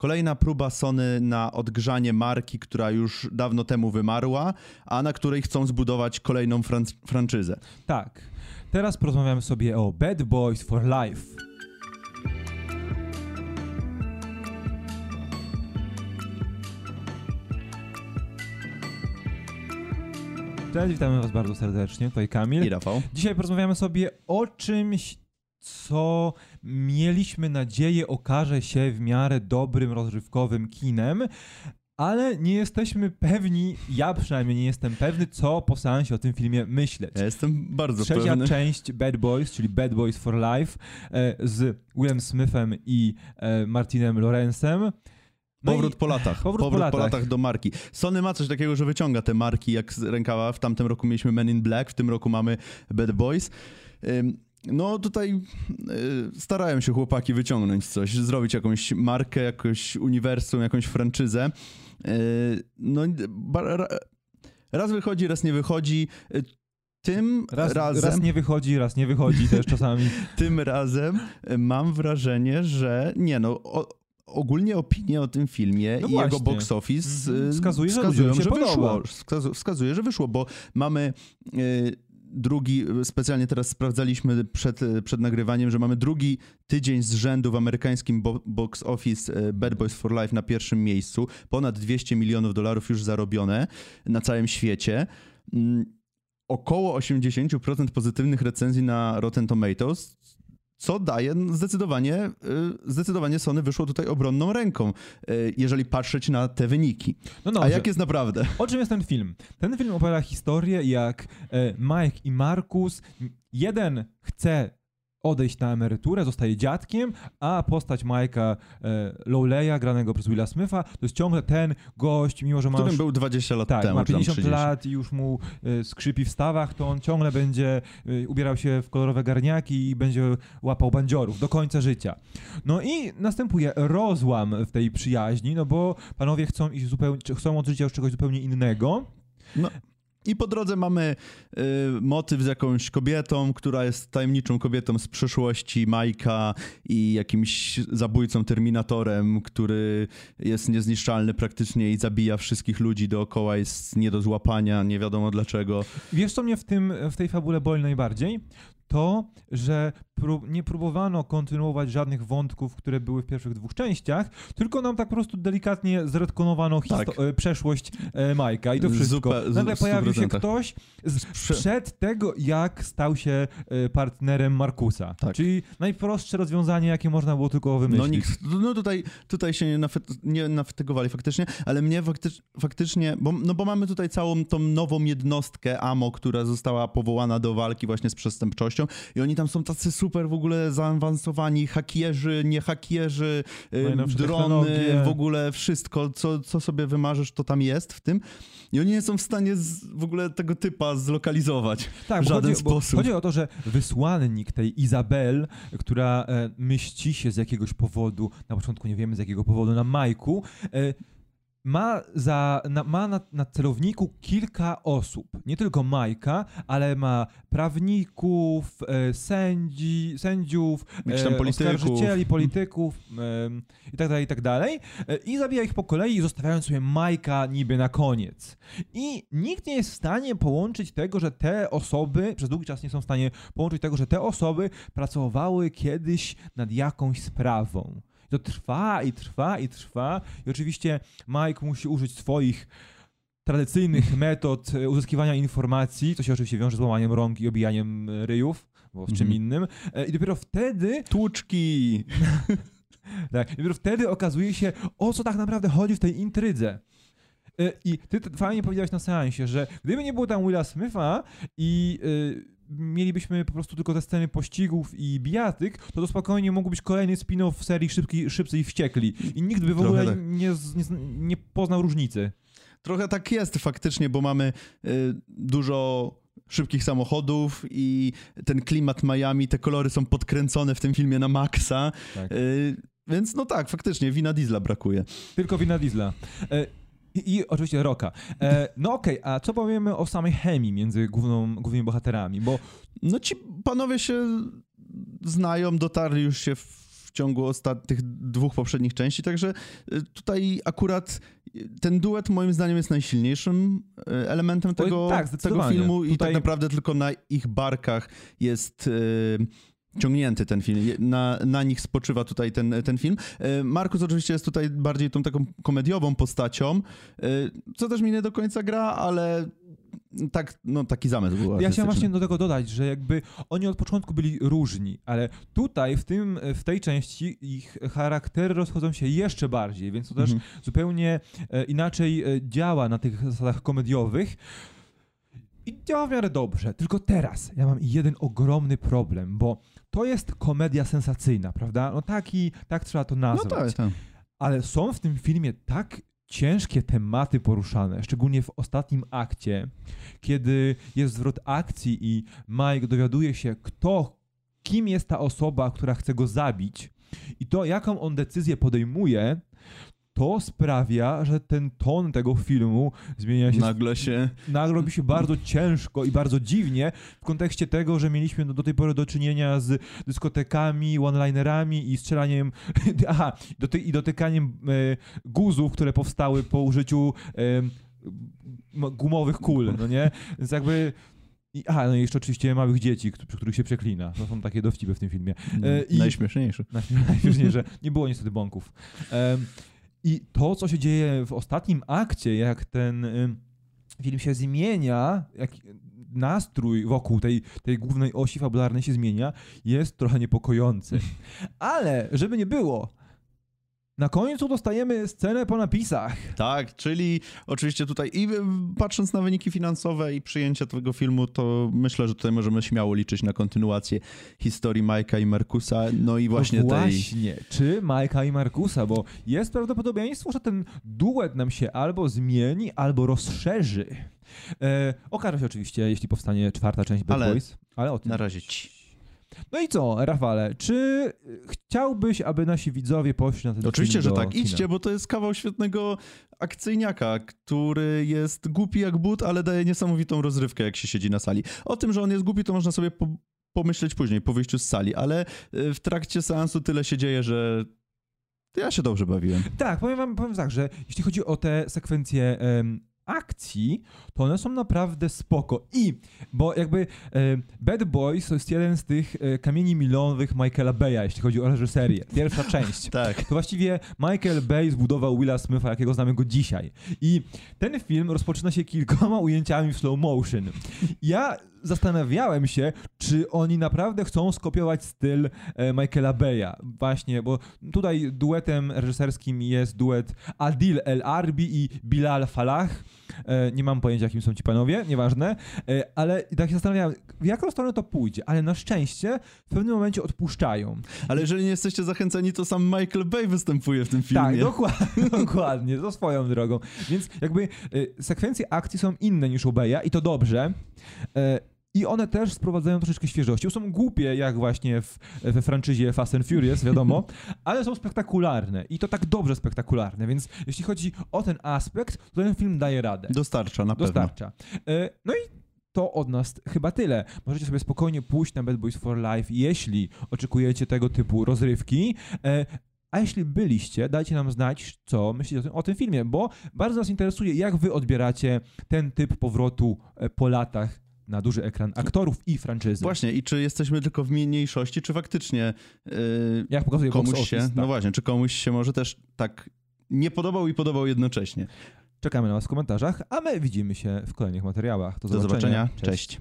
Kolejna próba Sony na odgrzanie marki, która już dawno temu wymarła, a na której chcą zbudować kolejną fran franczyzę. Tak. Teraz porozmawiamy sobie o Bad Boys for Life. Cześć, witamy Was bardzo serdecznie. Tutaj Kamil. I Rafał. Dzisiaj porozmawiamy sobie o czymś, co mieliśmy nadzieję okaże się w miarę dobrym, rozrywkowym kinem, ale nie jesteśmy pewni, ja przynajmniej nie jestem pewny, co po seansie o tym filmie myśleć. Ja jestem bardzo Trzecia pewny. część Bad Boys, czyli Bad Boys for Life e, z Willem Smithem i e, Martinem Lorenzem. No Powrót po latach. powrót po latach. do marki. Sony ma coś takiego, że wyciąga te marki jak z rękawa. W tamtym roku mieliśmy Men in Black, w tym roku mamy Bad Boys. Ym, No tutaj y, starają się chłopaki wyciągnąć coś, zrobić jakąś markę, jakąś uniwersum, jakąś franczyzę. Y, No raz wychodzi, raz nie wychodzi. Y, Tym Raz, razem, raz nie wychodzi, raz nie wychodzi też czasami. tym razem y, mam wrażenie, że nie no, o, ogólnie opinie o tym filmie No i jego właśnie. box office Mhm. y, Wskazuje, że wskazują, się że wyszło. Wskazuje, że wyszło, bo mamy y, drugi, specjalnie teraz sprawdzaliśmy przed, przed nagrywaniem, że mamy drugi tydzień z rzędu w amerykańskim bo, box office y, Bad Boys for Life na pierwszym miejscu. Ponad 200 milionów dolarów już zarobione na całym świecie. Mm, Około 80% pozytywnych recenzji na Rotten Tomatoes, co daje zdecydowanie, y, zdecydowanie Sony wyszło tutaj obronną ręką, y, jeżeli patrzeć na te wyniki. No A jak jest naprawdę? O czym jest ten film? Ten film opowiada historię, jak e, Mike i Markus, jeden chce odejść na emeryturę, zostaje dziadkiem, a postać Mike'a e, Lowleya, granego przez Willa Smitha, to jest ciągle ten gość, mimo że ma Którym już, był 20 lat tak, temu, ma czy tam 50 30. lat i już mu e, skrzypi w stawach, to on ciągle będzie e, ubierał się w kolorowe garniaki i będzie łapał bandziorów do końca życia. No i następuje rozłam w tej przyjaźni, no bo panowie chcą iść zupełnie, chcą od życia już czegoś zupełnie innego. I po drodze mamy y, motyw z jakąś kobietą, która jest tajemniczą kobietą z przeszłości Majka i jakimś zabójcą Terminatorem, który jest niezniszczalny praktycznie i zabija wszystkich ludzi dookoła, jest nie do złapania, nie wiadomo dlaczego. Wiesz, co mnie w, tym, w tej fabule boli najbardziej? To, że prób, nie próbowano kontynuować żadnych wątków, które były w pierwszych dwóch częściach, tylko nam tak po prostu delikatnie zredkonowano Tak. e, przeszłość e, Majka i to wszystko. Zupe- z- Nagle pojawił się 100%. ktoś z, Prze- przed tego, jak stał się e, partnerem Markusa. Tak. Czyli najprostsze rozwiązanie, jakie można było tylko wymyślić. No, nikt, no tutaj, tutaj się nie, nafet, nie nafatygowali faktycznie, ale mnie faktycz, faktycznie, bo, no bo mamy tutaj całą tą nową jednostkę AMO, która została powołana do walki właśnie z przestępczością i oni tam są tacy super w ogóle zaawansowani, hakierzy, nie hakierzy, y, Najnowsze drony, w ogóle wszystko, co, co sobie wymarzysz, to tam jest w tym. I oni nie są w stanie z, w ogóle tego typa zlokalizować. Tak, w żaden chodzi, sposób. chodzi o to, że wysłannik tej Izabel, która e, mści się z jakiegoś powodu, na początku nie wiemy z jakiego powodu, na Majku, e, ma, za, na, ma na, na celowniku kilka osób. Nie tylko Majka, ale ma prawników, e, sędzi, sędziów, e, polityków. oskarżycieli, polityków em, i tak dalej, i tak dalej. E, I zabija ich po kolei, zostawiając sobie Majka niby na koniec. I nikt nie jest w stanie połączyć tego, że te osoby, przez długi czas nie są w stanie połączyć tego, że te osoby pracowały kiedyś nad jakąś sprawą. To trwa i trwa i trwa. I oczywiście Mike musi użyć swoich tradycyjnych metod e, uzyskiwania informacji, co się oczywiście wiąże z łamaniem rąk i obijaniem e, ryjów, bo z czym Mhm. innym. E, I dopiero wtedy Tłuczki! tak, dopiero wtedy okazuje się, o co tak naprawdę chodzi w tej intrydze. I ty fajnie powiedziałeś na seansie, że gdyby nie było tam Willa Smitha i mielibyśmy po prostu tylko te sceny pościgów i bijatyk, to to spokojnie mógł być kolejny spin-off w serii Szybki, Szybcy i Wściekli. I nikt by w ogóle tak. nie, nie, nie poznał różnicy. Trochę tak jest faktycznie, bo mamy y, dużo szybkich samochodów i ten klimat Miami, te kolory są podkręcone w tym filmie na maksa. Tak. Y, więc no tak, faktycznie wina Diesla brakuje. Tylko wina Diesla. E, I, I oczywiście Roka. E, no okej, a co powiemy o samej chemii między główną, głównymi bohaterami? Bo No ci panowie się znają, dotarli już się w ciągu ostatnich dwóch poprzednich części, także y, tutaj akurat ten duet moim zdaniem jest najsilniejszym y, elementem tego, tak, tego filmu i Tutaj- tak naprawdę tylko na ich barkach jest y, ciągnięty ten film. Na, na nich spoczywa tutaj ten, ten film. Y, Markus oczywiście jest tutaj bardziej tą taką komediową postacią, y, co też mi nie do końca gra, ale tak, no taki zamysł był Ja chciałem właśnie do tego dodać, że jakby oni od początku byli różni, ale tutaj w, tym, w tej części ich charaktery rozchodzą się jeszcze bardziej, więc to też Mhm. zupełnie e, inaczej e, działa na tych zasadach komediowych. I działa w miarę dobrze. Tylko teraz ja mam jeden ogromny problem, bo to jest komedia sensacyjna, prawda? No taki, tak trzeba to No nazwać. tak, tak. Ale są w tym filmie tak ciężkie tematy poruszane, szczególnie w ostatnim akcie, kiedy jest zwrot akcji i Mike dowiaduje się, kto, kim jest ta osoba, która chce go zabić i to, jaką on decyzję podejmuje, to sprawia, że ten ton tego filmu zmienia się Nagle się... nagle robi się bardzo ciężko i bardzo dziwnie w kontekście tego, że mieliśmy do, tej pory do czynienia z dyskotekami, one-linerami i strzelaniem, aha, doty, i dotykaniem e, guzów, które powstały po użyciu e, gumowych kul, no nie? Więc jakby... I, aha, no i jeszcze oczywiście małych dzieci, przy których się przeklina. To są takie dowcipy w tym filmie. E, i- Najśmieszniejszy. Najważniejsze, nie było niestety bąków. Em, I to, co się dzieje w ostatnim akcie, jak ten ym, film się zmienia, jak nastrój wokół tej, tej głównej osi fabularnej się zmienia, jest trochę niepokojący. Ale, żeby nie było, na końcu dostajemy scenę po napisach. Tak, czyli oczywiście tutaj i patrząc na wyniki finansowe i przyjęcia tego filmu, to myślę, że tutaj możemy śmiało liczyć na kontynuację historii Majka i Markusa, no i właśnie no tej... właśnie, czy Majka i Markusa, bo jest prawdopodobieństwo, że ten duet nam się albo zmieni, albo rozszerzy. E, okaże się oczywiście, jeśli powstanie czwarta część Bad Ale Boys, ale o tym. Na razie ci. No i co, Rafale, czy chciałbyś, aby nasi widzowie poszli na ten Oczywiście, że tak. kina? Idźcie, bo to jest kawał świetnego akcyjniaka, który jest głupi jak but, ale daje niesamowitą rozrywkę, jak się siedzi na sali. O tym, że on jest głupi, to można sobie po pomyśleć później, po wyjściu z sali, ale y, w trakcie seansu tyle się dzieje, że ja się dobrze bawiłem. Tak, powiem wam powiem tak, że jeśli chodzi o te sekwencje em, akcji, to one są naprawdę spoko. I, bo jakby e, Bad Boys to jest jeden z tych e, kamieni milowych Michaela Beya, jeśli chodzi o reżyserię. Pierwsza część. Tak. To właściwie Michael Bay zbudował Willa Smitha, jakiego znamy go dzisiaj. I ten film rozpoczyna się kilkoma ujęciami w slow motion. Ja zastanawiałem się, czy oni naprawdę chcą skopiować styl e, Michaela Beya. Właśnie, bo tutaj duetem reżyserskim jest duet Adil El Arbi i Bilal Falah. E, nie mam pojęcia, kim są ci panowie, nieważne, e, ale tak się zastanawiałem, w jaką stronę to pójdzie, ale na szczęście w pewnym momencie odpuszczają. Ale jeżeli nie jesteście zachęceni, to sam Michael Bay występuje w tym filmie. Tak, dokładnie, dokładnie, to swoją drogą. Więc jakby y, sekwencje akcji są inne niż u Beya i to dobrze. I one też sprowadzają troszeczkę świeżości. Są głupie, jak właśnie w, we franczyzie Fast and Furious, wiadomo, ale są spektakularne. I to tak dobrze spektakularne. Więc jeśli chodzi o ten aspekt, to ten film daje radę. Dostarcza, na pewno. Dostarcza. Y, No i to od nas chyba tyle. Możecie sobie spokojnie pójść na Bad Boys for Life, jeśli oczekujecie tego typu rozrywki. E, A jeśli byliście, dajcie nam znać, co myślicie o tym, o tym filmie, bo bardzo nas interesuje, jak wy odbieracie ten typ powrotu e, po latach na duży ekran aktorów i franczyzy. Właśnie, i czy jesteśmy tylko w mniejszości, czy faktycznie yy, Jak pokazuje box komuś office, się, tak. no właśnie, czy komuś się może też tak nie podobał i podobał jednocześnie. Czekamy na was w komentarzach, a my widzimy się w kolejnych materiałach. Do Do zobaczenia. zobaczenia. Cześć.